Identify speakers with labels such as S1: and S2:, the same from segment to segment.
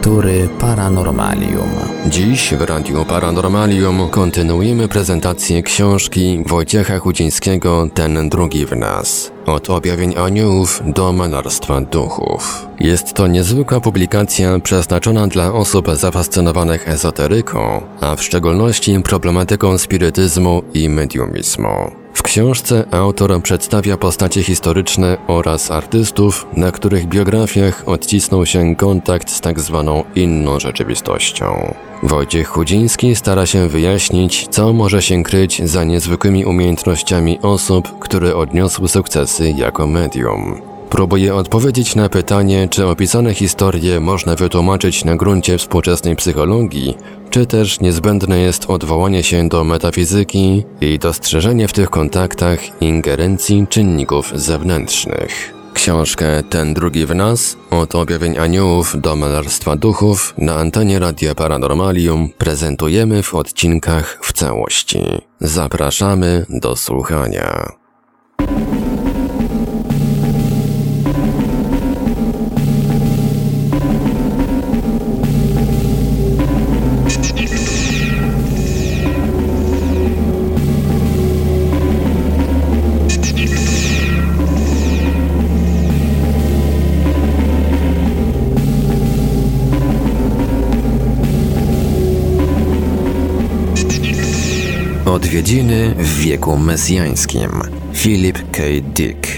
S1: lektury Paranormalium.
S2: Dziś w Radiu Paranormalium kontynuujemy prezentację książki Wojciecha Chudzińskiego Ten drugi w nas. Od objawień aniołów do malarstwa duchów. Jest to niezwykła publikacja przeznaczona dla osób zafascynowanych ezoteryką, a w szczególności problematyką spirytyzmu i mediumizmu. W książce autor przedstawia postacie historyczne oraz artystów, na których biografiach odcisnął się kontakt z tak zwaną inną rzeczywistością. Wojciech Chudziński stara się wyjaśnić, co może się kryć za niezwykłymi umiejętnościami osób, które odniosły sukcesy jako medium. Próbuje odpowiedzieć na pytanie, czy opisane historie można wytłumaczyć na gruncie współczesnej psychologii, czy też niezbędne jest odwołanie się do metafizyki i dostrzeżenie w tych kontaktach ingerencji czynników zewnętrznych. Książkę Ten drugi w nas, od objawień aniołów do malarstwa duchów na antenie Radia Paranormalium prezentujemy w odcinkach w całości. Zapraszamy do słuchania. Odwiedziny w wieku mesjańskim. Philip K. Dick.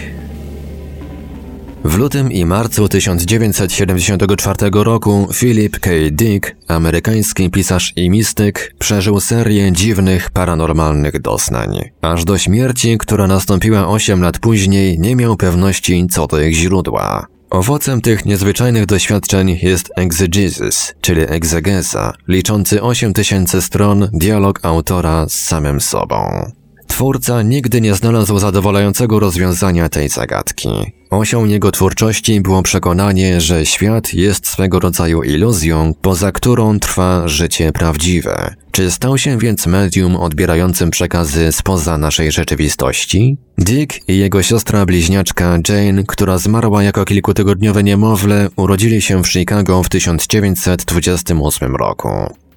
S2: W lutym i marcu 1974 roku Philip K. Dick, amerykański pisarz i mistyk, przeżył serię dziwnych paranormalnych doznań. Aż do śmierci, która nastąpiła 8 lat później, nie miał pewności co do ich źródła. Owocem tych niezwyczajnych doświadczeń jest exegesis, czyli egzegeza, liczący 8000 stron dialog autora z samym sobą. Twórca nigdy nie znalazł zadowalającego rozwiązania tej zagadki. Osią jego twórczości było przekonanie, że świat jest swego rodzaju iluzją, poza którą trwa życie prawdziwe. Czy stał się więc medium odbierającym przekazy spoza naszej rzeczywistości? Dick i jego siostra bliźniaczka Jane, która zmarła jako kilkutygodniowe niemowlę, urodzili się w Chicago w 1928 roku.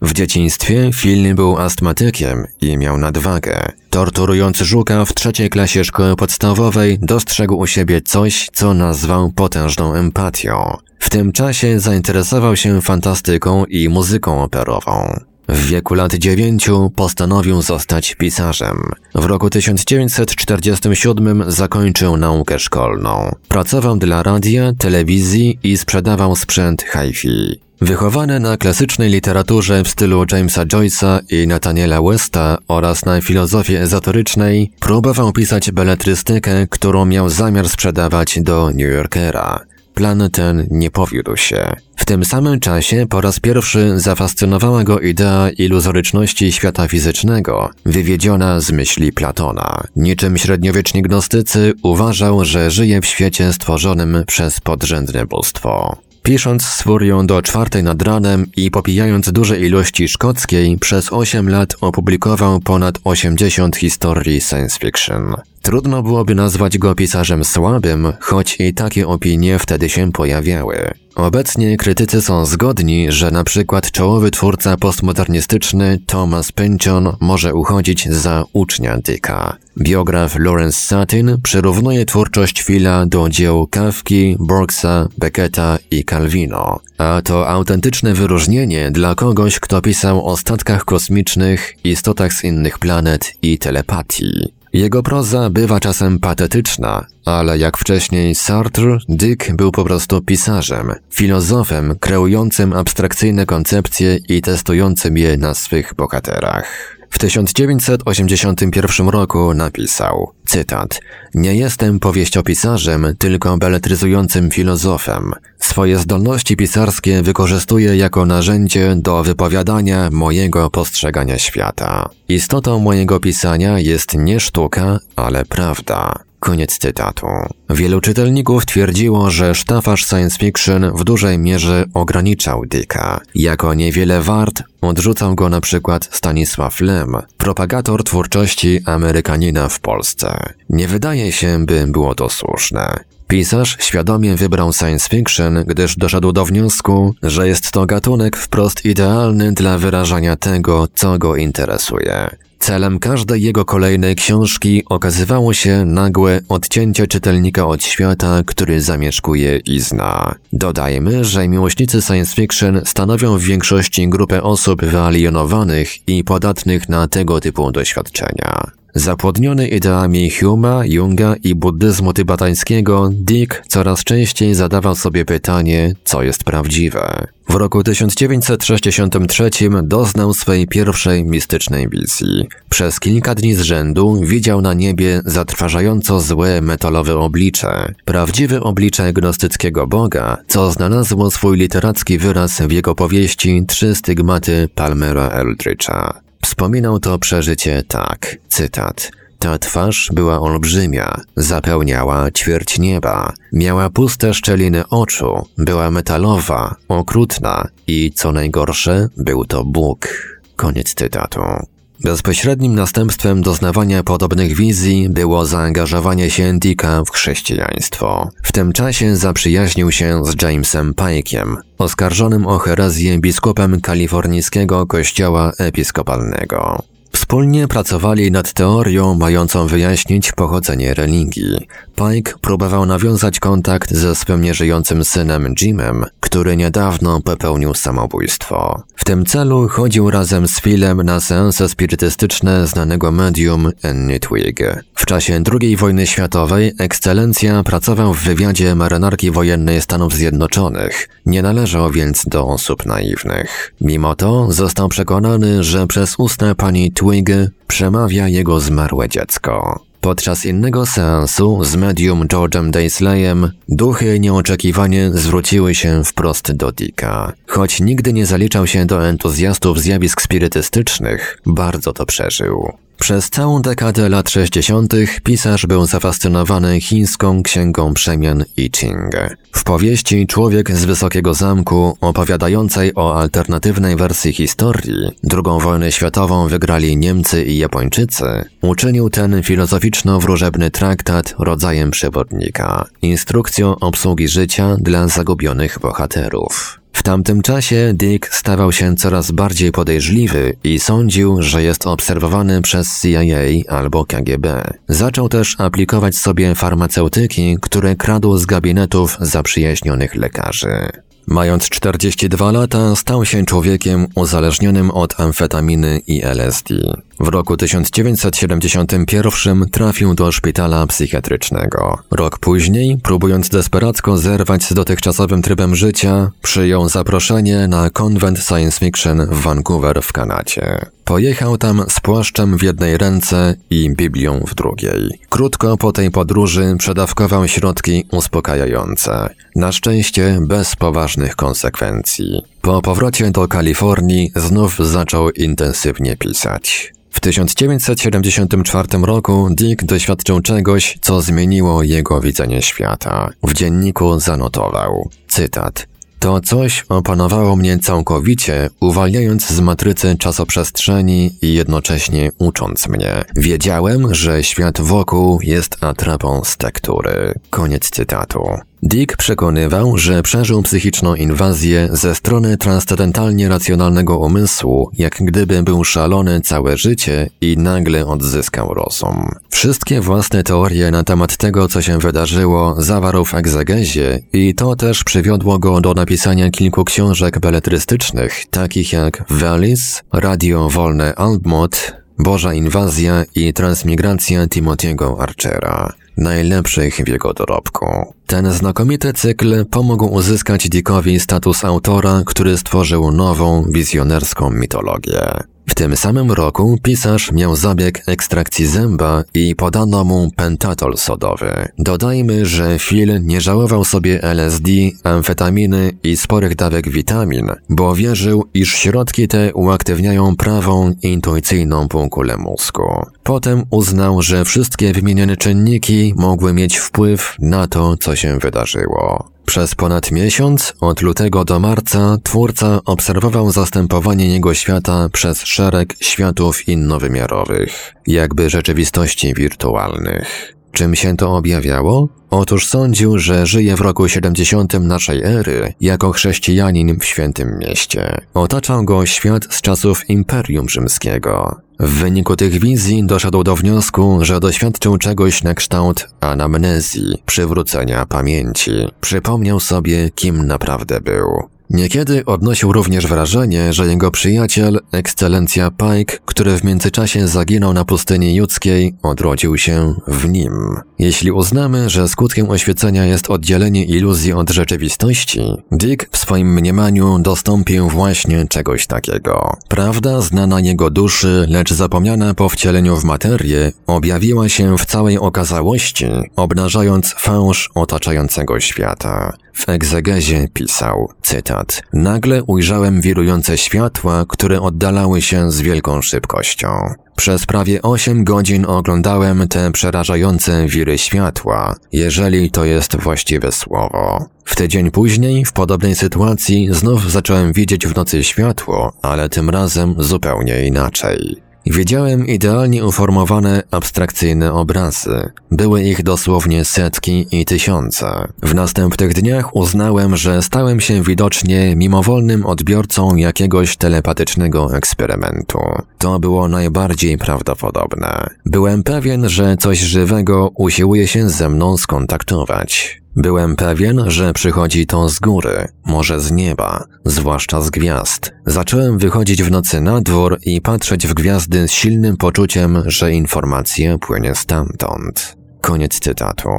S2: W dzieciństwie Phil był astmatykiem i miał nadwagę. Torturując żuka w trzeciej klasie szkoły podstawowej, dostrzegł u siebie coś, co nazwał potężną empatią. W tym czasie zainteresował się fantastyką i muzyką operową. W wieku lat dziewięciu postanowił zostać pisarzem. W roku 1947 zakończył naukę szkolną. Pracował dla radia, telewizji i sprzedawał sprzęt hi-fi. Wychowany na klasycznej literaturze w stylu Jamesa Joyce'a i Nathaniela Westa oraz na filozofii ezoterycznej, próbował pisać beletrystykę, którą miał zamiar sprzedawać do New Yorkera. Plan ten nie powiódł się. W tym samym czasie po raz pierwszy zafascynowała go idea iluzoryczności świata fizycznego, wywiedziona z myśli Platona. Niczym średniowieczni gnostycy uważał, że żyje w świecie stworzonym przez podrzędne bóstwo. Pisząc z furią do czwartej nad ranem i popijając duże ilości szkockiej, przez 8 lat opublikował ponad 80 historii science fiction. Trudno byłoby nazwać go pisarzem słabym, choć i takie opinie wtedy się pojawiały. Obecnie krytycy są zgodni, że na przykład czołowy twórca postmodernistyczny Thomas Pynchon może uchodzić za ucznia Dicka. Biograf Lawrence Satin przyrównuje twórczość Phila do dzieł Kafki, Borgsa, Becketa i Calvino. A to autentyczne wyróżnienie dla kogoś, kto pisał o statkach kosmicznych, istotach z innych planet i telepatii. Jego proza bywa czasem patetyczna, ale jak wcześniej Sartre, Dick był po prostu pisarzem, filozofem kreującym abstrakcyjne koncepcje i testującym je na swych bohaterach. W 1981 roku napisał, cytat, Nie jestem powieściopisarzem, tylko beletryzującym filozofem. Swoje zdolności pisarskie wykorzystuję jako narzędzie do wypowiadania mojego postrzegania świata. Istotą mojego pisania jest nie sztuka, ale prawda. Koniec cytatu. Wielu czytelników twierdziło, że sztafaż science fiction w dużej mierze ograniczał Dicka. Jako niewiele wart odrzucał go na przykład Stanisław Lem, propagator twórczości Amerykanina w Polsce. Nie wydaje się, by było to słuszne. Pisarz świadomie wybrał science fiction, gdyż doszedł do wniosku, że jest to gatunek wprost idealny dla wyrażania tego, co go interesuje. Celem każdej jego kolejnej książki okazywało się nagłe odcięcie czytelnika od świata, który zamieszkuje i zna. Dodajmy, że miłośnicy science fiction stanowią w większości grupę osób wyalienowanych i podatnych na tego typu doświadczenia. Zapłodniony ideami Huma, Junga i buddyzmu tybetańskiego, Dick coraz częściej zadawał sobie pytanie, co jest prawdziwe. W roku 1963 doznał swej pierwszej mistycznej wizji. Przez kilka dni z rzędu widział na niebie zatrważająco złe metalowe oblicze, prawdziwe oblicze gnostyckiego Boga, co znalazło swój literacki wyraz w jego powieści Trzy stygmaty Palmera Eldridge'a. Wspominał to przeżycie tak, cytat. Ta twarz była olbrzymia, zapełniała ćwierć nieba, miała puste szczeliny oczu, była metalowa, okrutna i, co najgorsze, był to Bóg. Koniec cytatu. Bezpośrednim następstwem doznawania podobnych wizji było zaangażowanie się Dicka w chrześcijaństwo. W tym czasie zaprzyjaźnił się z Jamesem Pike'iem, oskarżonym o herezję biskupem kalifornijskiego kościoła episkopalnego. Wspólnie pracowali nad teorią mającą wyjaśnić pochodzenie religii. Pike próbował nawiązać kontakt ze swym nieżyjącym synem Jimem, który niedawno popełnił samobójstwo. W tym celu chodził razem z Philem na seanse spirytystyczne znanego medium Annie Twig. W czasie II wojny światowej ekscelencja pracował w wywiadzie marynarki wojennej Stanów Zjednoczonych. Nie należał więc do osób naiwnych. Mimo to został przekonany, że przez usta pani Twig przemawia jego zmarłe dziecko. Podczas innego seansu z medium George'em Daisleyem duchy nieoczekiwanie zwróciły się wprost do Dicka. Choć nigdy nie zaliczał się do entuzjastów zjawisk spirytystycznych, bardzo to przeżył. Przez całą dekadę lat 60. pisarz był zafascynowany chińską księgą przemian I Ching. W powieści Człowiek z Wysokiego Zamku, opowiadającej o alternatywnej wersji historii, II wojnę światową wygrali Niemcy i Japończycy, uczynił ten filozoficzno-wróżebny traktat rodzajem przewodnika, instrukcją obsługi życia dla zagubionych bohaterów. Tamtym czasie Dick stawał się coraz bardziej podejrzliwy i sądził, że jest obserwowany przez CIA albo KGB. Zaczął też aplikować sobie farmaceutyki, które kradł z gabinetów zaprzyjaźnionych lekarzy. Mając 42 lata, stał się człowiekiem uzależnionym od amfetaminy i LSD. W roku 1971 trafił do szpitala psychiatrycznego. Rok później, próbując desperacko zerwać z dotychczasowym trybem życia, przyjął zaproszenie na konwent science fiction w Vancouver w Kanadzie. Pojechał tam z płaszczem w jednej ręce i Biblią w drugiej. Krótko po tej podróży przedawkował środki uspokajające. Na szczęście bez poważnych konsekwencji. Po powrocie do Kalifornii znów zaczął intensywnie pisać. W 1974 roku Dick doświadczył czegoś, co zmieniło jego widzenie świata. W dzienniku zanotował, cytat, to coś opanowało mnie całkowicie, uwalniając z matrycy czasoprzestrzeni i jednocześnie ucząc mnie. Wiedziałem, że świat wokół jest atrapą z tektury. Koniec cytatu. Dick przekonywał, że przeżył psychiczną inwazję ze strony transcendentalnie racjonalnego umysłu, jak gdyby był szalony całe życie i nagle odzyskał rozum. Wszystkie własne teorie na temat tego, co się wydarzyło, zawarł w egzegezie i to też przywiodło go do napisania kilku książek beletrystycznych, takich jak Valis, Radio Wolne Albmot, Boża Inwazja i Transmigracja Timothy'ego Archera najlepszych w jego dorobku. Ten znakomity cykl pomógł uzyskać Dickowi status autora, który stworzył nową, wizjonerską mitologię. W tym samym roku pisarz miał zabieg ekstrakcji zęba i podano mu pentatol sodowy. Dodajmy, że Phil nie żałował sobie LSD, amfetaminy i sporych dawek witamin, bo wierzył, iż środki te uaktywniają prawą, intuicyjną półkulę mózgu. Potem uznał, że wszystkie wymienione czynniki mogły mieć wpływ na to, co się wydarzyło. Przez ponad miesiąc, od lutego do marca, twórca obserwował zastępowanie jego świata przez szereg światów innowymiarowych, jakby rzeczywistości wirtualnych. Czym się to objawiało? Otóż sądził, że żyje w roku 70 naszej ery jako chrześcijanin w świętym mieście. Otaczał go świat z czasów Imperium Rzymskiego. W wyniku tych wizji doszedł do wniosku, że doświadczył czegoś na kształt anamnezji, przywrócenia pamięci. Przypomniał sobie, kim naprawdę był. Niekiedy odnosił również wrażenie, że jego przyjaciel, ekscelencja Pike, który w międzyczasie zaginął na pustyni judzkiej, odrodził się w nim. Jeśli uznamy, że skutkiem oświecenia jest oddzielenie iluzji od rzeczywistości, Dick w swoim mniemaniu dostąpił właśnie czegoś takiego. Prawda znana jego duszy, lecz zapomniana po wcieleniu w materię, objawiła się w całej okazałości, obnażając fałsz otaczającego świata. W egzegezie pisał, cytat, Nagle ujrzałem wirujące światła, które oddalały się z wielką szybkością. Przez prawie 8 godzin oglądałem te przerażające wiry światła, jeżeli to jest właściwe słowo. W tydzień później, w podobnej sytuacji, znów zacząłem widzieć w nocy światło, ale tym razem zupełnie inaczej. Wiedziałem idealnie uformowane, abstrakcyjne obrazy. Były ich dosłownie setki i tysiące. W następnych dniach uznałem, że stałem się widocznie mimowolnym odbiorcą jakiegoś telepatycznego eksperymentu. To było najbardziej prawdopodobne. Byłem pewien, że coś żywego usiłuje się ze mną skontaktować. Byłem pewien, że przychodzi to z góry, może z nieba, zwłaszcza z gwiazd. Zacząłem wychodzić w nocy na dwór i patrzeć w gwiazdy z silnym poczuciem, że informacja płynie stamtąd. Koniec cytatu.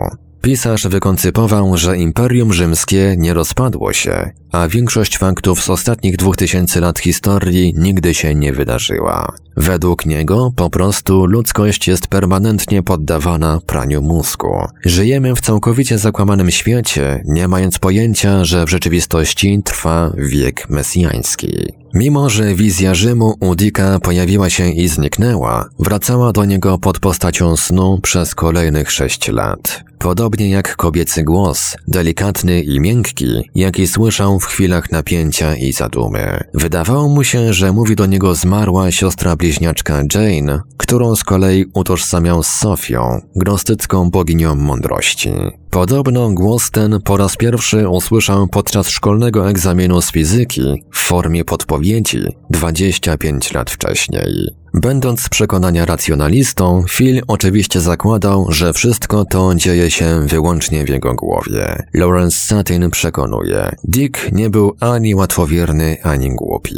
S2: Pisarz wykoncypował, że Imperium Rzymskie nie rozpadło się, a większość faktów z ostatnich dwóch tysięcy lat historii nigdy się nie wydarzyła. Według niego po prostu ludzkość jest permanentnie poddawana praniu mózgu. Żyjemy w całkowicie zakłamanym świecie, nie mając pojęcia, że w rzeczywistości trwa wiek mesjański. Mimo, że wizja Rzymu u Dicka pojawiła się i zniknęła, wracała do niego pod postacią snu przez kolejnych sześć lat. Podobnie jak kobiecy głos, delikatny i miękki, jaki słyszał w chwilach napięcia i zadumy. Wydawało mu się, że mówi do niego zmarła siostra bliźniaczka Jane, którą z kolei utożsamiał z Sofią, gnostycką boginią mądrości. Podobno głos ten po raz pierwszy usłyszał podczas szkolnego egzaminu z fizyki w formie podpowiedzi 25 lat wcześniej. Będąc z przekonania racjonalistą, Phil oczywiście zakładał, że wszystko to dzieje się wyłącznie w jego głowie. Lawrence Satin przekonuje, Dick nie był ani łatwowierny, ani głupi.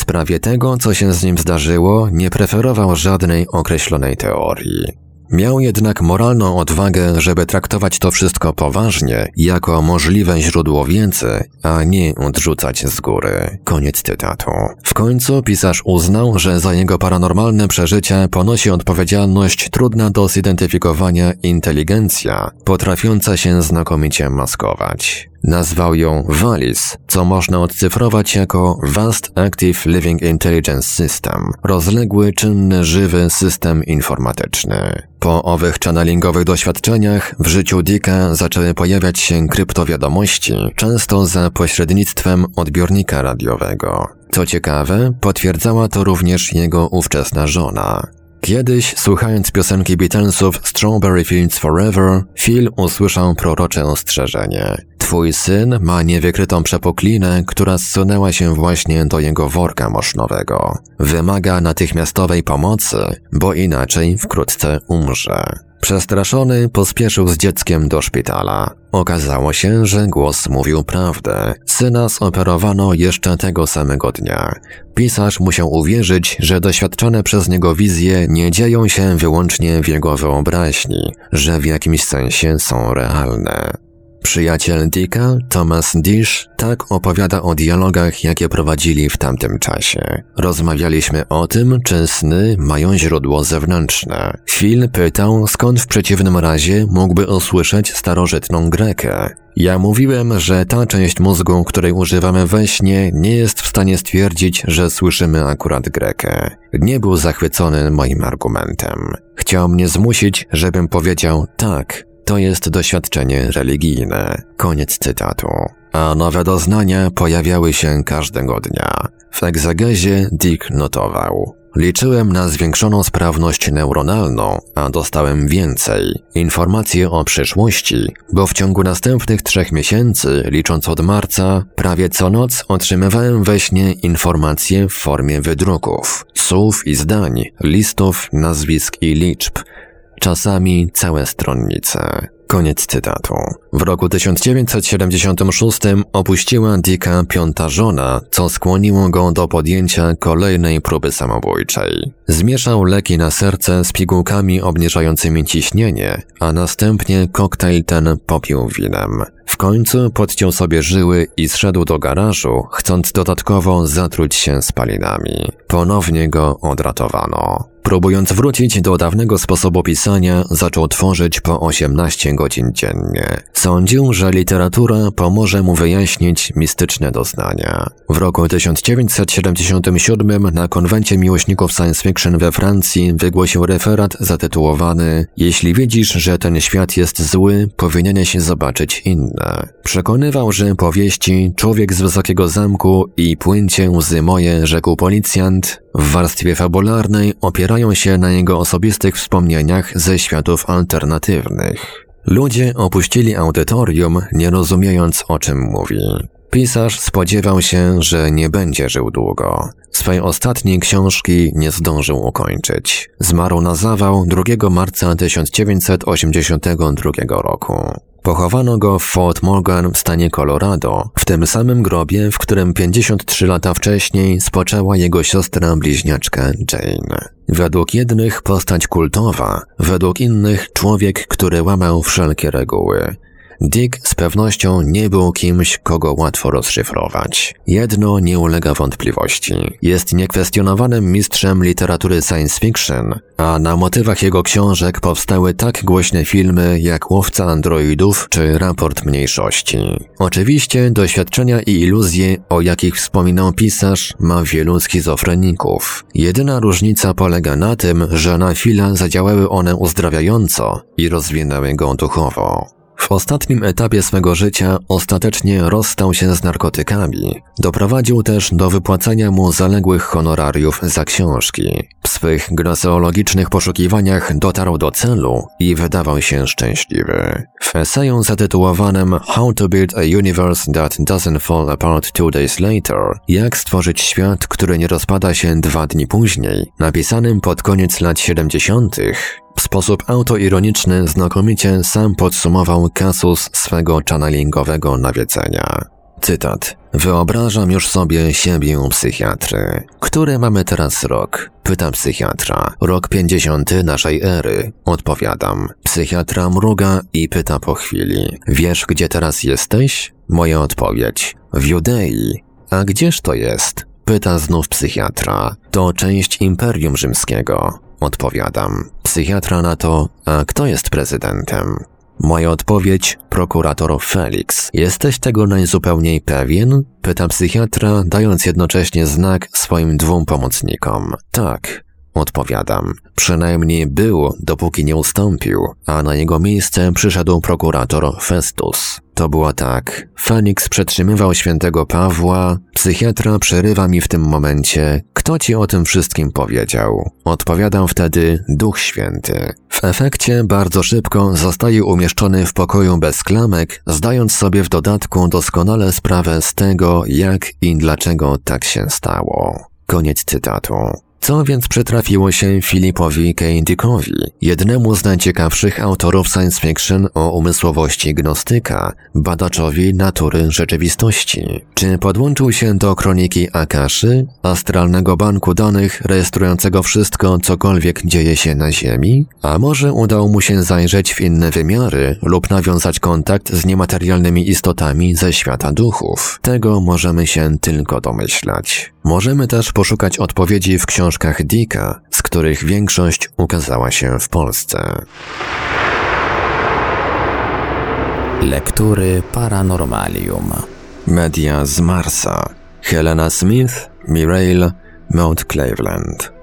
S2: Sprawie tego, co się z nim zdarzyło, nie preferował żadnej określonej teorii. Miał jednak moralną odwagę, żeby traktować to wszystko poważnie, jako możliwe źródło wiedzy, a nie odrzucać z góry. Koniec cytatu. W końcu pisarz uznał, że za jego paranormalne przeżycia ponosi odpowiedzialność trudna do zidentyfikowania inteligencja, potrafiąca się znakomicie maskować. Nazwał ją VALIS, co można odcyfrować jako Vast Active Living Intelligence System, rozległy, czynny, żywy system informatyczny. Po owych channelingowych doświadczeniach w życiu Dicka zaczęły pojawiać się kryptowiadomości, często za pośrednictwem odbiornika radiowego. Co ciekawe, potwierdzała to również jego ówczesna żona. Kiedyś, słuchając piosenki Beatlesów Strawberry Fields Forever, Phil usłyszał prorocze ostrzeżenie. Twój syn ma niewykrytą przepuklinę, która zsunęła się właśnie do jego worka mosznowego. Wymaga natychmiastowej pomocy, bo inaczej wkrótce umrze. Przestraszony pospieszył z dzieckiem do szpitala. Okazało się, że głos mówił prawdę. Syna zoperowano jeszcze tego samego dnia. Pisarz musiał uwierzyć, że doświadczone przez niego wizje nie dzieją się wyłącznie w jego wyobraźni, że w jakimś sensie są realne. Przyjaciel Dicka, Thomas Dish, tak opowiada o dialogach, jakie prowadzili w tamtym czasie. Rozmawialiśmy o tym, czy sny mają źródło zewnętrzne. Phil pytał, skąd w przeciwnym razie mógłby usłyszeć starożytną Grekę. Ja mówiłem, że ta część mózgu, której używamy we śnie, nie jest w stanie stwierdzić, że słyszymy akurat Grekę. Nie był zachwycony moim argumentem. Chciał mnie zmusić, żebym powiedział tak, to jest doświadczenie religijne. Koniec cytatu. A nowe doznania pojawiały się każdego dnia. W egzegezie Dick notował. Liczyłem na zwiększoną sprawność neuronalną, a dostałem więcej. Informacje o przyszłości, bo w ciągu następnych trzech miesięcy, licząc od marca, prawie co noc otrzymywałem we śnie informacje w formie wydruków, słów i zdań, listów, nazwisk i liczb. Czasami całe stronnice. Koniec cytatu. W roku 1976 opuściła Dicka piąta żona, co skłoniło go do podjęcia kolejnej próby samobójczej. Zmieszał leki na serce z pigułkami obniżającymi ciśnienie, a następnie koktajl ten popił winem. W końcu podciął sobie żyły i zszedł do garażu, chcąc dodatkowo zatruć się spalinami. Ponownie go odratowano. Próbując wrócić do dawnego sposobu pisania, zaczął tworzyć po 18 godzin dziennie. Sądził, że literatura pomoże mu wyjaśnić mistyczne doznania. W roku 1977 na konwencie miłośników science fiction we Francji wygłosił referat zatytułowany Jeśli widzisz, że ten świat jest zły, powinieneś zobaczyć inne. Przekonywał, że powieści Człowiek z Wysokiego Zamku i Płyńcie łzy moje, rzekł policjant, w warstwie fabularnej opierają się na jego osobistych wspomnieniach ze światów alternatywnych. Ludzie opuścili audytorium, nie rozumiejąc o czym mówi. Pisarz spodziewał się, że nie będzie żył długo. Swej ostatniej książki nie zdążył ukończyć. Zmarł na zawał 2 marca 1982 roku. Pochowano go w Fort Morgan w stanie Colorado, w tym samym grobie, w którym 53 lata wcześniej spoczęła jego siostra bliźniaczka Jane. Według jednych postać kultowa, według innych człowiek, który łamał wszelkie reguły. Dick z pewnością nie był kimś, kogo łatwo rozszyfrować. Jedno nie ulega wątpliwości. Jest niekwestionowanym mistrzem literatury science fiction, a na motywach jego książek powstały tak głośne filmy jak Łowca Androidów czy Raport Mniejszości. Oczywiście doświadczenia i iluzje, o jakich wspominał pisarz, ma wielu schizofreników. Jedyna różnica polega na tym, że na chwilę zadziałały one uzdrawiająco i rozwinęły go duchowo. W ostatnim etapie swego życia ostatecznie rozstał się z narkotykami. Doprowadził też do wypłacania mu zaległych honorariów za książki. W swych gnoseologicznych poszukiwaniach dotarł do celu i wydawał się szczęśliwy. W eseju zatytułowanym How to Build a Universe That Doesn't Fall Apart Two Days Later Jak stworzyć świat, który nie rozpada się dwa dni później, napisanym pod koniec lat 70., w sposób autoironiczny znakomicie sam podsumował kasus swego channelingowego nawiedzenia. Cytat. Wyobrażam już sobie siebie u psychiatry. Który mamy teraz rok? Pyta psychiatra. Rok pięćdziesiąty naszej ery. Odpowiadam. Psychiatra mruga i pyta po chwili. Wiesz, gdzie teraz jesteś? Moja odpowiedź. W Judei. A gdzież to jest? Pyta znów psychiatra. To część Imperium Rzymskiego. Odpowiadam. Psychiatra na to, a kto jest prezydentem? Moja odpowiedź, prokurator Felix. Jesteś tego najzupełniej pewien? Pyta psychiatra, dając jednocześnie znak swoim dwóm pomocnikom. Tak, Odpowiadam. Przynajmniej był, dopóki nie ustąpił, a na jego miejsce przyszedł prokurator Festus. To było tak. Feniks przetrzymywał świętego Pawła, psychiatra przerywa mi w tym momencie, kto ci o tym wszystkim powiedział? Odpowiadam wtedy Duch Święty. W efekcie bardzo szybko zostaje umieszczony w pokoju bez klamek, zdając sobie w dodatku doskonale sprawę z tego, jak i dlaczego tak się stało. Koniec cytatu. Co więc przytrafiło się Filipowi K. Dickowi, jednemu z najciekawszych autorów science fiction o umysłowości gnostyka, badaczowi natury rzeczywistości? Czy podłączył się do kroniki Akaszy, astralnego banku danych rejestrującego wszystko, cokolwiek dzieje się na Ziemi? A może udało mu się zajrzeć w inne wymiary lub nawiązać kontakt z niematerialnymi istotami ze świata duchów? Tego możemy się tylko domyślać. Możemy też poszukać odpowiedzi w książkach Dicka, z których większość ukazała się w Polsce.
S1: Lektury Paranormalium.
S2: Media z Marsa. Helena Smith, Mirail, Mount Cleveland.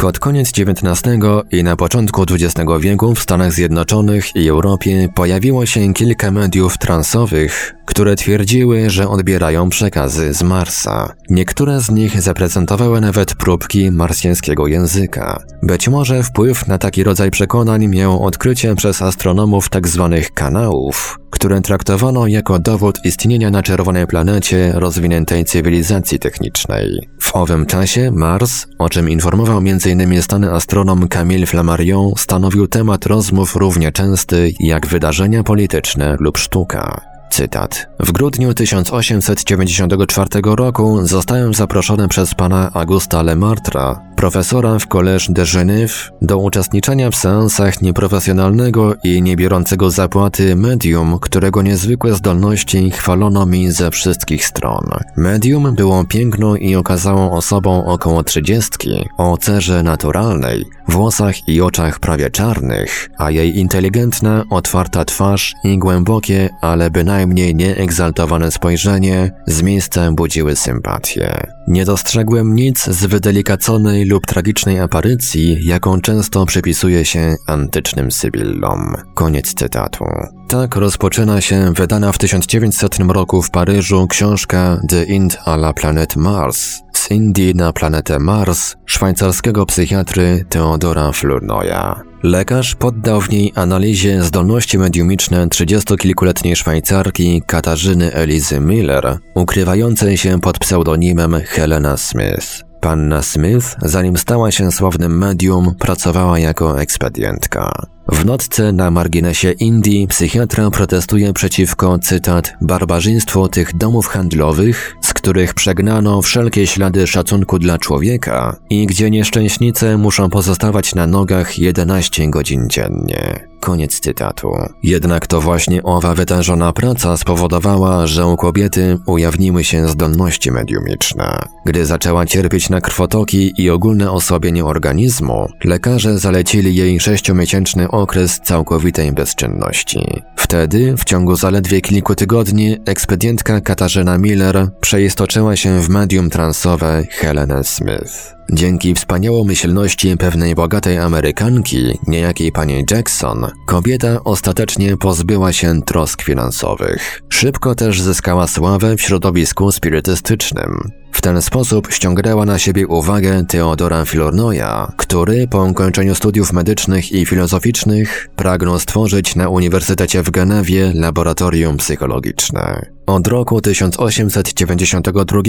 S2: Pod koniec XIX i na początku XX wieku w Stanach Zjednoczonych i Europie pojawiło się kilka mediów transowych, które twierdziły, że odbierają przekazy z Marsa. Niektóre z nich zaprezentowały nawet próbki marsjańskiego języka. Być może wpływ na taki rodzaj przekonań miało odkrycie przez astronomów tzw. Tak kanałów, które traktowano jako dowód istnienia na czerwonej planecie rozwiniętej cywilizacji technicznej. W owym czasie Mars, o czym informował m.in. stany astronom Camille Flammarion, stanowił temat rozmów równie częsty jak wydarzenia polityczne lub sztuka. Cytat. W grudniu 1894 roku zostałem zaproszony przez pana Augusta Lemartra, profesora w Collège de Genève, do uczestniczenia w seansach nieprofesjonalnego i niebiorącego zapłaty medium, którego niezwykłe zdolności chwalono mi ze wszystkich stron. Medium było piękną i okazałą osobą około trzydziestki, o cerze naturalnej, włosach i oczach prawie czarnych, a jej inteligentna, otwarta twarz i głębokie, ale bynajmniej nieegzaltowane spojrzenie z miejsca budziły sympatię. Nie dostrzegłem nic z wydelicaconej lub tragicznej aparycji, jaką często przypisuje się antycznym Sybillom. Koniec cytatu. Tak rozpoczyna się wydana w 1900 roku w Paryżu książka The Inde à la planète Mars Indii na planetę Mars szwajcarskiego psychiatry Theodora Flournoya. Lekarz poddał w niej analizie zdolności mediumiczne trzydziestokilkuletniej Szwajcarki Katarzyny Elizy Miller, ukrywającej się pod pseudonimem Helena Smith. Panna Smith, zanim stała się sławnym medium, pracowała jako ekspedientka. W notce na marginesie Indii psychiatra protestuje przeciwko, cytat, barbarzyństwu tych domów handlowych, z których przegnano wszelkie ślady szacunku dla człowieka i gdzie nieszczęśnice muszą pozostawać na nogach 11 godzin dziennie. Koniec cytatu. Jednak to właśnie owa wytężona praca spowodowała, że u kobiety ujawniły się zdolności mediumiczne. Gdy zaczęła cierpieć na krwotoki i ogólne osłabienie organizmu, lekarze zalecili jej sześciomiesięczny okres całkowitej bezczynności. Wtedy, w ciągu zaledwie kilku tygodni, ekspedientka Katarzyna Miller przeistoczyła się w medium transowe Helen Smith. Dzięki wspaniałomyślności pewnej bogatej Amerykanki, niejakiej pani Jackson, kobieta ostatecznie pozbyła się trosk finansowych. Szybko też zyskała sławę w środowisku spirytystycznym. W ten sposób ściągnęła na siebie uwagę Teodora Filornoja, który po ukończeniu studiów medycznych i filozoficznych pragnął stworzyć na Uniwersytecie w Genewie laboratorium psychologiczne. Od roku 1892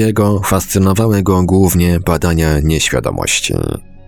S2: fascynowały go głównie badania nieświadomości.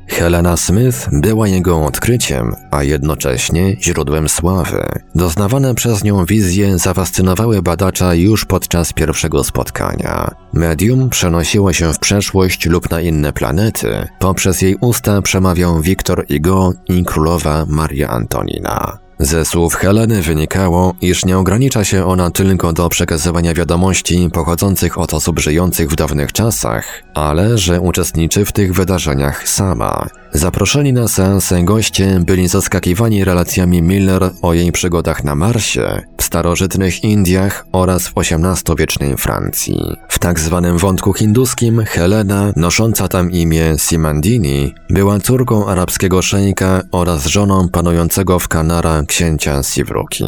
S2: Helena Smith była jego odkryciem, a jednocześnie źródłem sławy. Doznawane przez nią wizje zafascynowały badacza już podczas pierwszego spotkania. Medium przenosiło się w przeszłość lub na inne planety. Poprzez jej usta przemawiał Wiktor Hugo i królowa Maria Antonina. Ze słów Heleny wynikało, iż nie ogranicza się ona tylko do przekazywania wiadomości pochodzących od osób żyjących w dawnych czasach, ale że uczestniczy w tych wydarzeniach sama. Zaproszeni na seansę goście byli zaskakiwani relacjami Miller o jej przygodach na Marsie, w starożytnych Indiach oraz w XVIII-wiecznej Francji. W tak zwanym wątku hinduskim Helena, nosząca tam imię Simandini, była córką arabskiego szejka oraz żoną panującego w Kanara księcia Sivruki.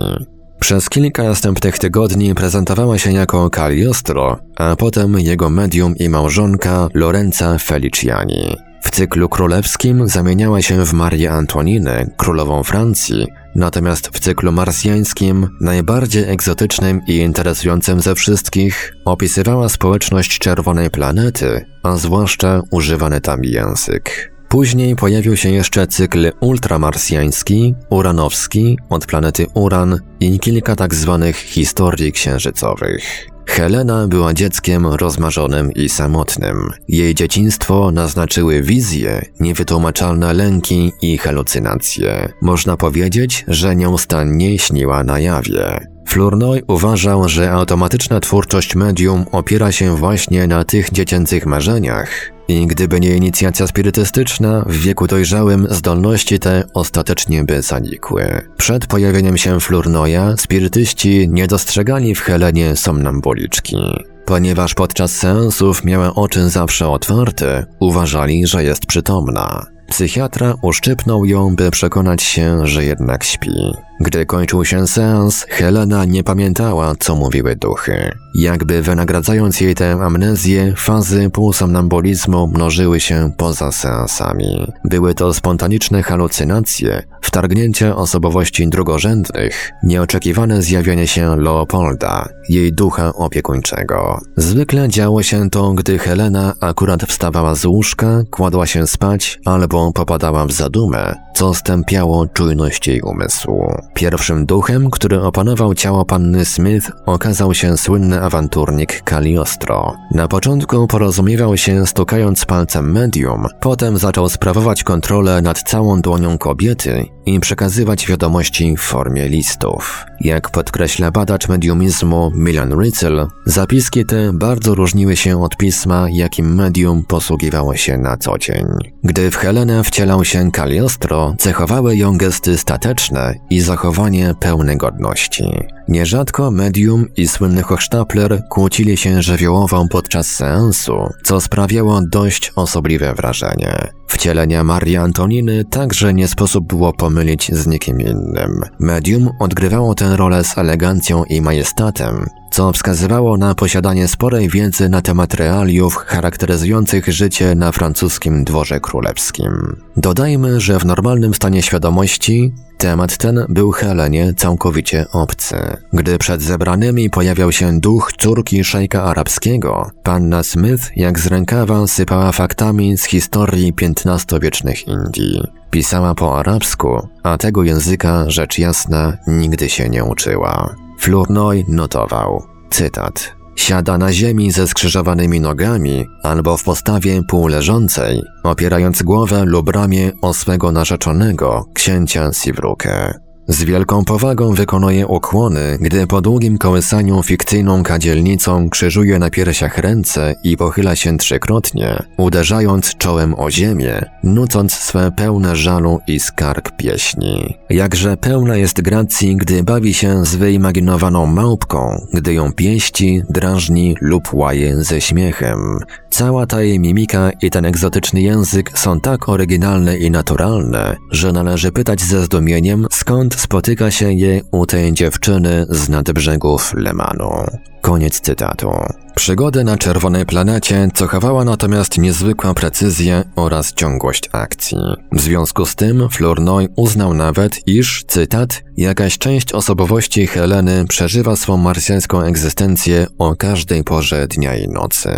S2: Przez kilka następnych tygodni prezentowała się jako Cagliostro, a potem jego medium i małżonka Lorenza Feliciani. W cyklu królewskim zamieniała się w Marię Antoninę, królową Francji, natomiast w cyklu marsjańskim, najbardziej egzotycznym i interesującym ze wszystkich, opisywała społeczność czerwonej planety, a zwłaszcza używany tam język. Później pojawił się jeszcze cykl ultramarsjański, uranowski od planety Uran i kilka tak zwanych historii księżycowych. Helena była dzieckiem rozmarzonym i samotnym. Jej dzieciństwo naznaczyły wizje, niewytłumaczalne lęki i halucynacje. Można powiedzieć, że nieustannie śniła na jawie. Flournoy uważał, że automatyczna twórczość medium opiera się właśnie na tych dziecięcych marzeniach i gdyby nie inicjacja spirytystyczna, w wieku dojrzałym zdolności te ostatecznie by zanikły. Przed pojawieniem się Flournoya spirytyści nie dostrzegali w Helenie somnambuliczki. Ponieważ podczas seansów miała oczy zawsze otwarte, uważali, że jest przytomna. Psychiatra uszczypnął ją, by przekonać się, że jednak śpi. Gdy kończył się seans, Helena nie pamiętała, co mówiły duchy. Jakby wynagradzając jej tę amnezję, fazy półsomnambulizmu mnożyły się poza seansami. Były to spontaniczne halucynacje, wtargnięcie osobowości drugorzędnych, nieoczekiwane zjawienie się Leopolda, jej ducha opiekuńczego. Zwykle działo się to, gdy Helena akurat wstawała z łóżka, kładła się spać albo popadała w zadumę, co stępiało czujność jej umysłu. Pierwszym duchem, który opanował ciało panny Smith, okazał się słynny awanturnik Cagliostro. Na początku porozumiewał się stukając palcem medium, potem zaczął sprawować kontrolę nad całą dłonią kobiety i przekazywać wiadomości w formie listów. Jak podkreśla badacz mediumizmu Milan Ritzel, zapiski te bardzo różniły się od pisma, jakim medium posługiwało się na co dzień. Gdy w Helenę wcielał się Cagliostro, cechowały ją gesty stateczne i zachowanie pełne godności. Nierzadko medium i słynny Hochstapler kłócili się żywiołowo podczas seansu, co sprawiało dość osobliwe wrażenie. Wcielenia Marii Antoniny także nie sposób było pomylić z nikim innym. Medium odgrywało tę rolę z elegancją i majestatem, co wskazywało na posiadanie sporej wiedzy na temat realiów charakteryzujących życie na francuskim dworze królewskim. Dodajmy, że w normalnym stanie świadomości temat ten był Helenie całkowicie obcy. Gdy przed zebranymi pojawiał się duch córki szejka arabskiego, panna Smith jak z rękawa sypała faktami z historii XV-wiecznych Indii. Pisała po arabsku, a tego języka, rzecz jasna, nigdy się nie uczyła. Flournoy notował, cytat, Siada na ziemi ze skrzyżowanymi nogami albo w postawie półleżącej, opierając głowę lub ramię o swego narzeczonego, księcia Sivrukę. Z wielką powagą wykonuje ukłony, gdy po długim kołysaniu fikcyjną kadzielnicą krzyżuje na piersiach ręce i pochyla się trzykrotnie, uderzając czołem o ziemię, nucąc swe pełne żalu i skarg pieśni. Jakże pełna jest gracji, gdy bawi się z wyimaginowaną małpką, gdy ją pieści, drażni lub łaje ze śmiechem. Cała ta jej mimika i ten egzotyczny język są tak oryginalne i naturalne, że należy pytać ze zdumieniem, skąd spotyka się je u tej dziewczyny z nadbrzegów Lemanu. Koniec cytatu. Przygody na czerwonej planecie cechowała natomiast niezwykła precyzja oraz ciągłość akcji. W związku z tym Flournoy uznał nawet, iż, cytat, jakaś część osobowości Heleny przeżywa swą marsjańską egzystencję o każdej porze dnia i nocy.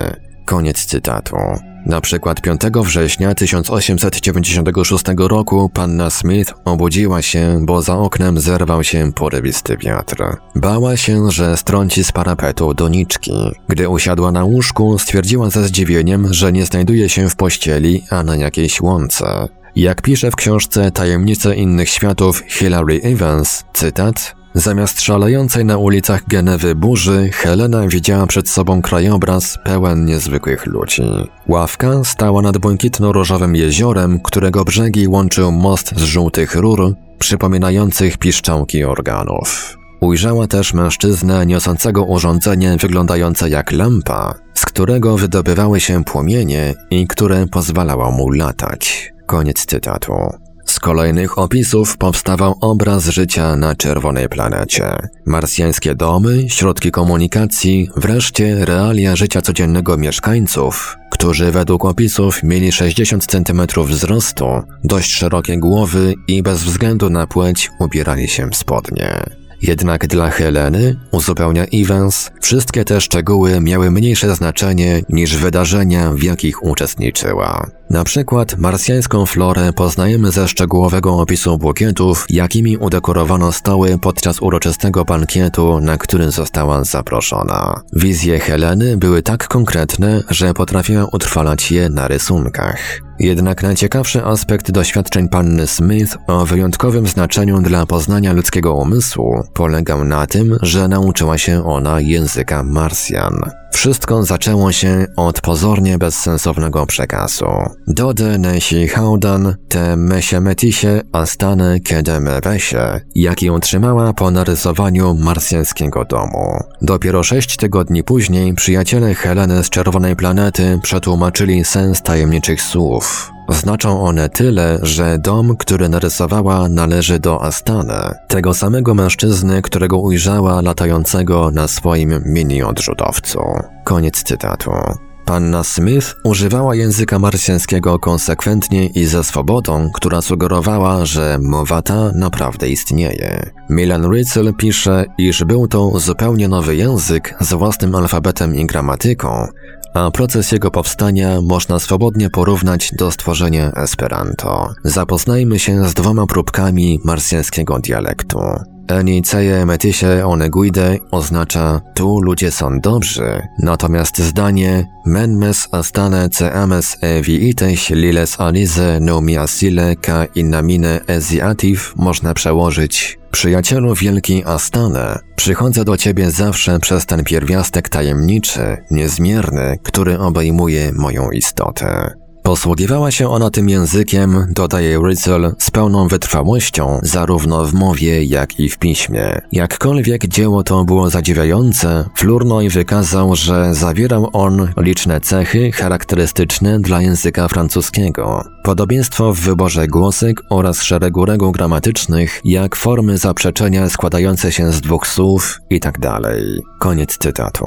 S2: Koniec cytatu. Na przykład 5 września 1896 roku panna Smith obudziła się, bo za oknem zerwał się porywisty wiatr. Bała się, że strąci z parapetu doniczki. Gdy usiadła na łóżku, stwierdziła ze zdziwieniem, że nie znajduje się w pościeli, a na jakiejś łące. Jak pisze w książce Tajemnice innych światów Hilary Evans, cytat, Zamiast szalejącej na ulicach Genewy burzy, Helena widziała przed sobą krajobraz pełen niezwykłych ludzi. Ławka stała nad błękitno-różowym jeziorem, którego brzegi łączył most z żółtych rur, przypominających piszczałki organów. Ujrzała też mężczyznę niosącego urządzenie wyglądające jak lampa, z którego wydobywały się płomienie i które pozwalało mu latać. Koniec cytatu. Z kolejnych opisów powstawał obraz życia na czerwonej planecie. Marsjańskie domy, środki komunikacji, wreszcie realia życia codziennego mieszkańców, którzy według opisów mieli 60 cm wzrostu, dość szerokie głowy i bez względu na płeć ubierali się w spodnie. Jednak dla Heleny, uzupełnia Evans, wszystkie te szczegóły miały mniejsze znaczenie niż wydarzenia, w jakich uczestniczyła. Na przykład marsjańską florę poznajemy ze szczegółowego opisu bukietów, jakimi udekorowano stoły podczas uroczystego bankietu, na który została zaproszona. Wizje Heleny były tak konkretne, że potrafiła utrwalać je na rysunkach. Jednak najciekawszy aspekt doświadczeń panny Smith o wyjątkowym znaczeniu dla poznania ludzkiego umysłu polegał na tym, że nauczyła się ona języka Marsjan. Wszystko zaczęło się od pozornie bezsensownego przekazu. Dode nesi haudan te mesiemetisie astane kiedy mewesie, jaki otrzymała po narysowaniu marsjańskiego domu. Dopiero sześć tygodni później przyjaciele Heleny z Czerwonej Planety przetłumaczyli sens tajemniczych słów, Znaczą one tyle, że dom, który narysowała, należy do Astana, tego samego mężczyzny, którego ujrzała latającego na swoim mini-odrzutowcu. Koniec cytatu. Panna Smith używała języka marsjańskiego konsekwentnie i ze swobodą, która sugerowała, że mowa ta naprawdę istnieje. Milan Ritzel pisze, iż był to zupełnie nowy język z własnym alfabetem i gramatyką, a proces jego powstania można swobodnie porównać do stworzenia Esperanto. Zapoznajmy się z dwoma próbkami marsjańskiego dialektu. Eniceje metise one guide oznacza tu ludzie są dobrzy, natomiast zdanie menmes astane ce ames e liles alize nomi asile ka innamine eziativ można przełożyć Przyjacielu wielki Astane, przychodzę do ciebie zawsze przez ten pierwiastek tajemniczy, niezmierny, który obejmuje moją istotę. Posługiwała się ona tym językiem, dodaje Ritzel, z pełną wytrwałością, zarówno w mowie, jak i w piśmie. Jakkolwiek dzieło to było zadziwiające, Flournoy wykazał, że zawierał on liczne cechy charakterystyczne dla języka francuskiego. Podobieństwo w wyborze głosek oraz szeregu reguł gramatycznych, jak formy zaprzeczenia składające się z dwóch słów itd. Tak Koniec cytatu.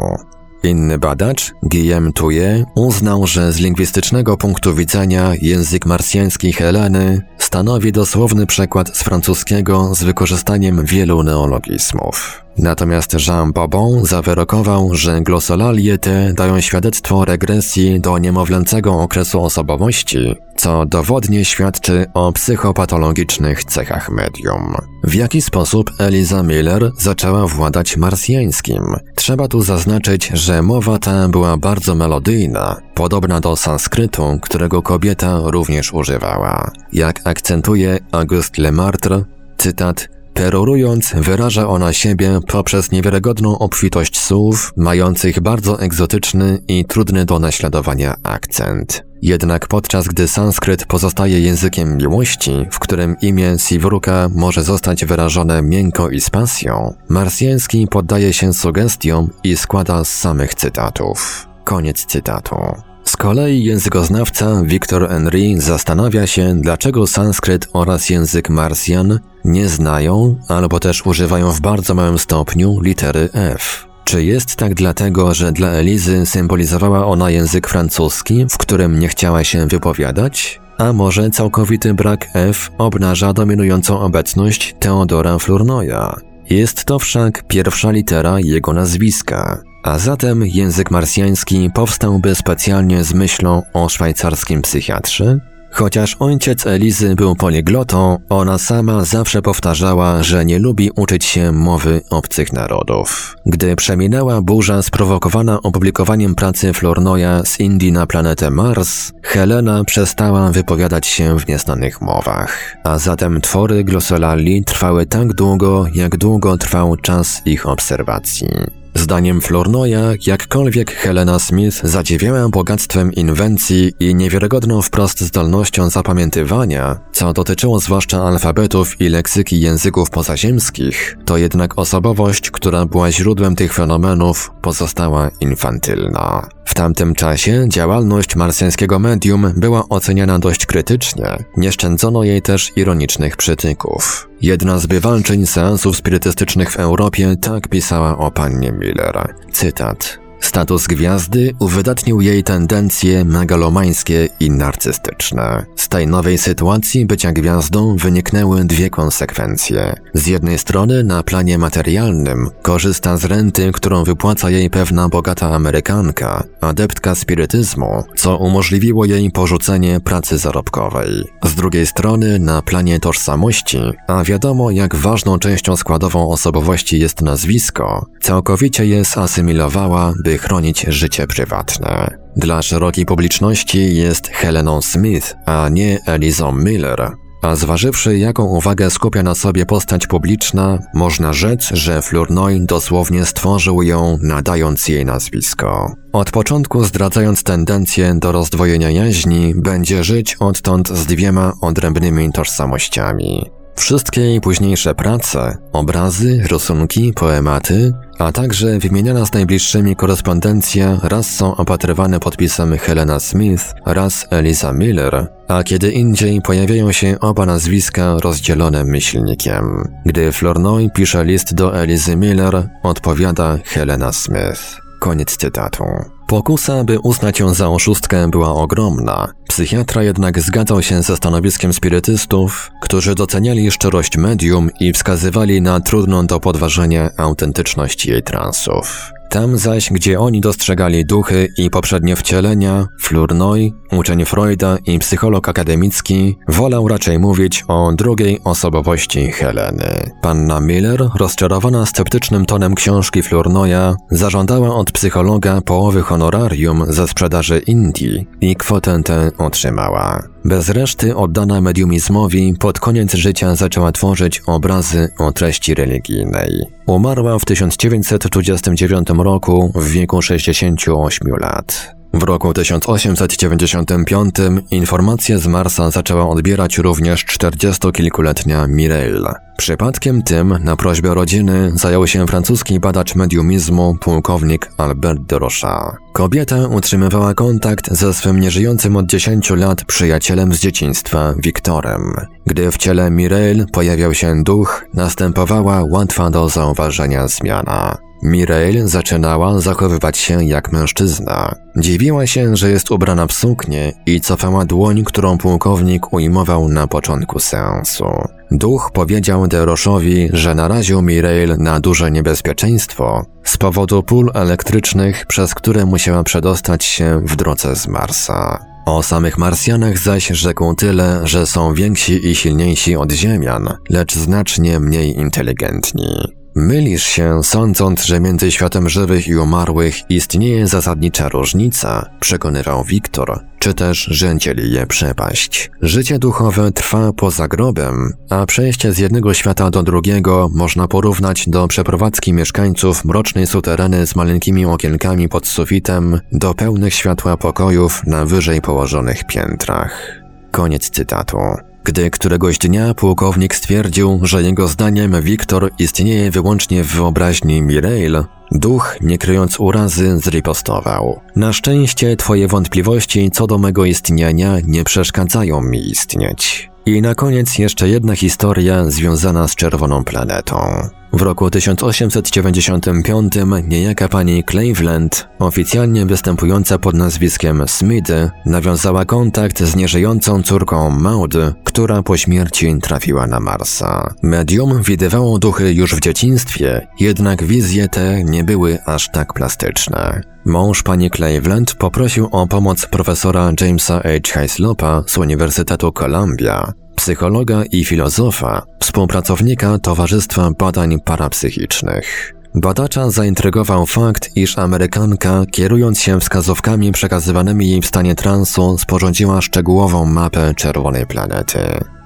S2: Inny badacz, Guillaume Touye, uznał, że z lingwistycznego punktu widzenia język marsjański Heleny stanowi dosłowny przekład z francuskiego z wykorzystaniem wielu neologizmów. Natomiast Jean Bobon zawyrokował, że glosolalie te dają świadectwo regresji do niemowlęcego okresu osobowości, co dowodnie świadczy o psychopatologicznych cechach medium. W jaki sposób Eliza Miller zaczęła władać marsjańskim? Trzeba tu zaznaczyć, że mowa ta była bardzo melodyjna, podobna do sanskrytu, którego kobieta również używała. Jak akcentuje Auguste Lemartre, cytat Perorując, wyraża ona siebie poprzez niewiarygodną obfitość słów, mających bardzo egzotyczny i trudny do naśladowania akcent. Jednak podczas gdy sanskryt pozostaje językiem miłości, w którym imię Sivruka może zostać wyrażone miękko i z pasją, marsjański poddaje się sugestiom i składa z samych cytatów. Koniec cytatu. Z kolei językoznawca Victor Henry zastanawia się, dlaczego sanskryt oraz język marsjan nie znają albo też używają w bardzo małym stopniu litery F. Czy jest tak dlatego, że dla Elizy symbolizowała ona język francuski, w którym nie chciała się wypowiadać? A może całkowity brak F obnaża dominującą obecność Teodora Flournoya? Jest to wszak pierwsza litera jego nazwiska. A zatem język marsjański powstałby specjalnie z myślą o szwajcarskim psychiatrze? Chociaż ojciec Elizy był poliglotą, ona sama zawsze powtarzała, że nie lubi uczyć się mowy obcych narodów. Gdy przeminęła burza sprowokowana opublikowaniem pracy Flournoya z Indii na planetę Mars, Helena przestała wypowiadać się w nieznanych mowach. A zatem twory glosolali trwały tak długo, jak długo trwał czas ich obserwacji. Zdaniem Flournoya, jakkolwiek Helena Smith zadziwiała bogactwem inwencji i niewiarygodną wprost zdolnością zapamiętywania, co dotyczyło zwłaszcza alfabetów i leksyki języków pozaziemskich, to jednak osobowość, która była źródłem tych fenomenów, pozostała infantylna. W tamtym czasie działalność marsjańskiego medium była oceniana dość krytycznie, nie szczędzono jej też ironicznych przytyków. Jedna z bywalczyń seansów spirytystycznych w Europie tak pisała o pannie Miller. Cytat. Status gwiazdy uwydatnił jej tendencje megalomańskie i narcystyczne. Z tej nowej sytuacji bycia gwiazdą wyniknęły dwie konsekwencje. Z jednej strony na planie materialnym korzysta z renty, którą wypłaca jej pewna bogata Amerykanka, adeptka spirytyzmu, co umożliwiło jej porzucenie pracy zarobkowej. Z drugiej strony na planie tożsamości, a wiadomo jak ważną częścią składową osobowości jest nazwisko, całkowicie je zasymilowała, by chronić życie prywatne. Dla szerokiej publiczności jest Heleną Smith, a nie Elizą Miller. A zważywszy, jaką uwagę skupia na sobie postać publiczna, można rzec, że Flournoy dosłownie stworzył ją, nadając jej nazwisko. Od początku zdradzając tendencję do rozdwojenia jaźni, będzie żyć odtąd z dwiema odrębnymi tożsamościami. Wszystkie jej późniejsze prace, obrazy, rysunki, poematy, a także wymieniana z najbliższymi korespondencja raz są opatrywane podpisem Helena Smith, raz Eliza Miller, a kiedy indziej pojawiają się oba nazwiska rozdzielone myślnikiem. Gdy Flournoy pisze list do Elizy Miller, odpowiada Helena Smith. Koniec cytatu. Pokusa, by uznać ją za oszustkę, była ogromna. Psychiatra jednak zgadzał się ze stanowiskiem spirytystów, którzy doceniali szczerość medium i wskazywali na trudną do podważenia autentyczność jej transów. Tam zaś, gdzie oni dostrzegali duchy i poprzednie wcielenia, Flournoy, uczeń Freuda i psycholog akademicki, wolał raczej mówić o drugiej osobowości Heleny. Panna Miller, rozczarowana sceptycznym tonem książki Flournoya, zażądała od psychologa połowy honorarium ze sprzedaży Indii i kwotę tę otrzymała. Bez reszty oddana mediumizmowi pod koniec życia zaczęła tworzyć obrazy o treści religijnej. Umarła w 1929 roku w wieku 68 lat. W roku 1895 informacje z Marsa zaczęła odbierać również 40-kilkuletnia Mireille. Przypadkiem tym, na prośbę rodziny, zajął się francuski badacz mediumizmu pułkownik Albert de Rochat. Kobieta utrzymywała kontakt ze swym nieżyjącym od 10 lat przyjacielem z dzieciństwa, Wiktorem. Gdy w ciele Mireille pojawiał się duch, następowała łatwa do zauważenia zmiana. Mireille zaczynała zachowywać się jak mężczyzna. Dziwiła się, że jest ubrana w suknię i cofała dłoń, którą pułkownik ujmował na początku seansu. Duch powiedział Deroszowi, że naraził Mireille na duże niebezpieczeństwo z powodu pól elektrycznych, przez które musiała przedostać się w drodze z Marsa. O samych Marsjanach zaś rzekł tyle, że są więksi i silniejsi od Ziemian, lecz znacznie mniej inteligentni. Mylisz się, sądząc, że między światem żywych i umarłych istnieje zasadnicza różnica, przekonywał Wiktor, czy też, że dzieli je przepaść. Życie duchowe trwa poza grobem, a przejście z jednego świata do drugiego można porównać do przeprowadzki mieszkańców mrocznej sutereny z maleńkimi okienkami pod sufitem do pełnych światła pokojów na wyżej położonych piętrach. Koniec cytatu. Gdy któregoś dnia pułkownik stwierdził, że jego zdaniem Wiktor istnieje wyłącznie w wyobraźni Mireille, duch, nie kryjąc urazy, zripostował. Na szczęście twoje wątpliwości co do mego istnienia nie przeszkadzają mi istnieć. I na koniec jeszcze jedna historia związana z czerwoną planetą. W roku 1895 niejaka pani Cleveland, oficjalnie występująca pod nazwiskiem Smithy, nawiązała kontakt z nieżyjącą córką Maud, która po śmierci trafiła na Marsa. Medium widywało duchy już w dzieciństwie, jednak wizje te nie były aż tak plastyczne. Mąż pani Cleveland poprosił o pomoc profesora Jamesa H. Hislopa z Uniwersytetu Columbia, psychologa i filozofa, współpracownika Towarzystwa Badań Parapsychicznych. Badacza zaintrygował fakt, iż Amerykanka, kierując się wskazówkami przekazywanymi jej w stanie transu, sporządziła szczegółową mapę czerwonej planety.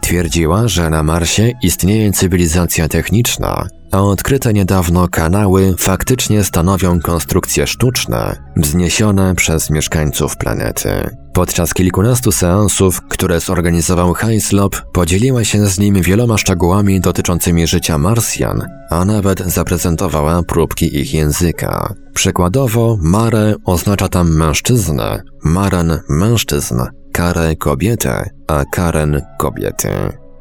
S2: Twierdziła, że na Marsie istnieje cywilizacja techniczna, a odkryte niedawno kanały faktycznie stanowią konstrukcje sztuczne, wzniesione przez mieszkańców planety. Podczas kilkunastu seansów, które zorganizował Hislop, podzieliła się z nim wieloma szczegółami dotyczącymi życia Marsjan, a nawet zaprezentowała próbki ich języka. Przykładowo, Mare oznacza tam mężczyznę, Maren mężczyzn, Kare kobietę, a Karen kobiety.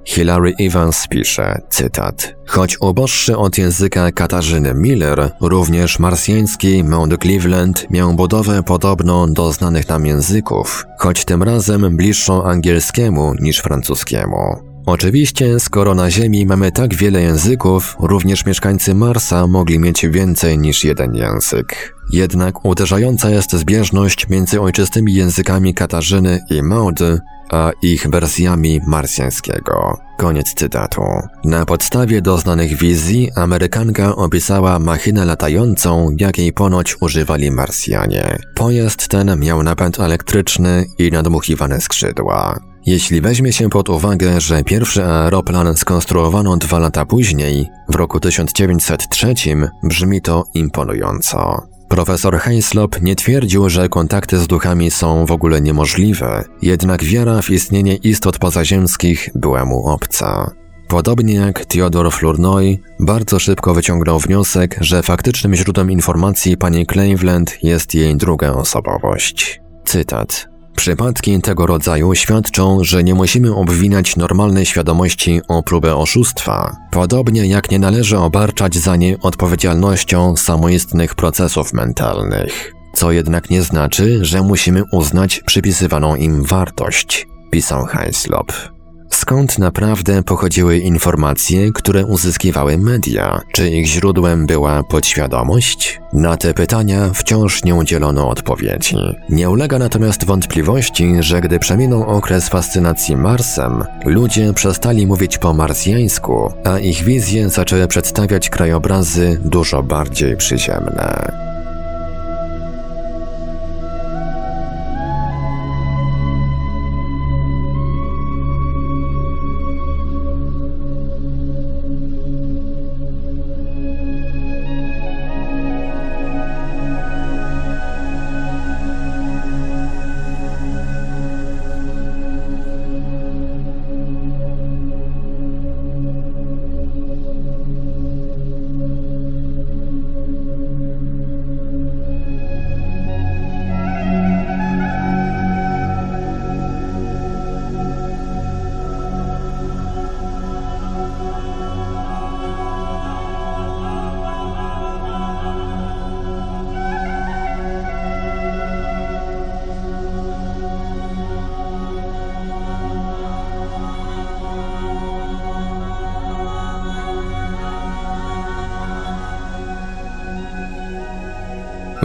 S2: Hilary Evans pisze, cytat, Choć uboższy od języka Katarzyny Miller, również marsjański Mount Cleveland miał budowę podobną do znanych nam języków, choć tym razem bliższą angielskiemu niż francuskiemu. Oczywiście, skoro na Ziemi mamy tak wiele języków, również mieszkańcy Marsa mogli mieć więcej niż jeden język. Jednak uderzająca jest zbieżność między ojczystymi językami Katarzyny i Maudy, a ich wersjami marsjańskiego. Koniec cytatu. Na podstawie doznanych wizji Amerykanka opisała machinę latającą, jakiej ponoć używali Marsjanie. Pojazd ten miał napęd elektryczny i nadmuchiwane skrzydła. Jeśli weźmie się pod uwagę, że pierwszy aeroplan skonstruowano dwa lata później, w roku 1903, brzmi to imponująco. Profesor Heislop nie twierdził, że kontakty z duchami są w ogóle niemożliwe, jednak wiara w istnienie istot pozaziemskich była mu obca. Podobnie jak Theodore Flournoy, bardzo szybko wyciągnął wniosek, że faktycznym źródłem informacji pani Cleveland jest jej druga osobowość. Cytat. Przypadki tego rodzaju świadczą, że nie musimy obwinać normalnej świadomości o próbę oszustwa, podobnie jak nie należy obarczać za nie odpowiedzialnością samoistnych procesów mentalnych. Co jednak nie znaczy, że musimy uznać przypisywaną im wartość, pisał Heislop. Skąd naprawdę pochodziły informacje, które uzyskiwały media? Czy ich źródłem była podświadomość? Na te pytania wciąż nie udzielono odpowiedzi. Nie ulega natomiast wątpliwości, że gdy przeminął okres fascynacji Marsem, ludzie przestali mówić po marsjańsku, a ich wizje zaczęły przedstawiać krajobrazy dużo bardziej przyziemne.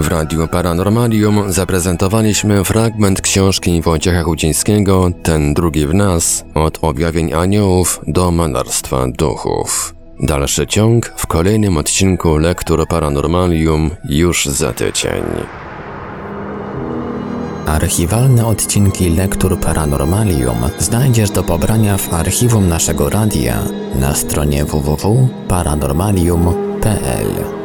S2: W Radiu Paranormalium zaprezentowaliśmy fragment książki Wojciecha Chudzińskiego Ten drugi w nas od objawień aniołów do malarstwa duchów. Dalszy ciąg w kolejnym odcinku Lektur Paranormalium już za tydzień.
S1: Archiwalne odcinki Lektur Paranormalium znajdziesz do pobrania w archiwum naszego radia na stronie www.paranormalium.pl.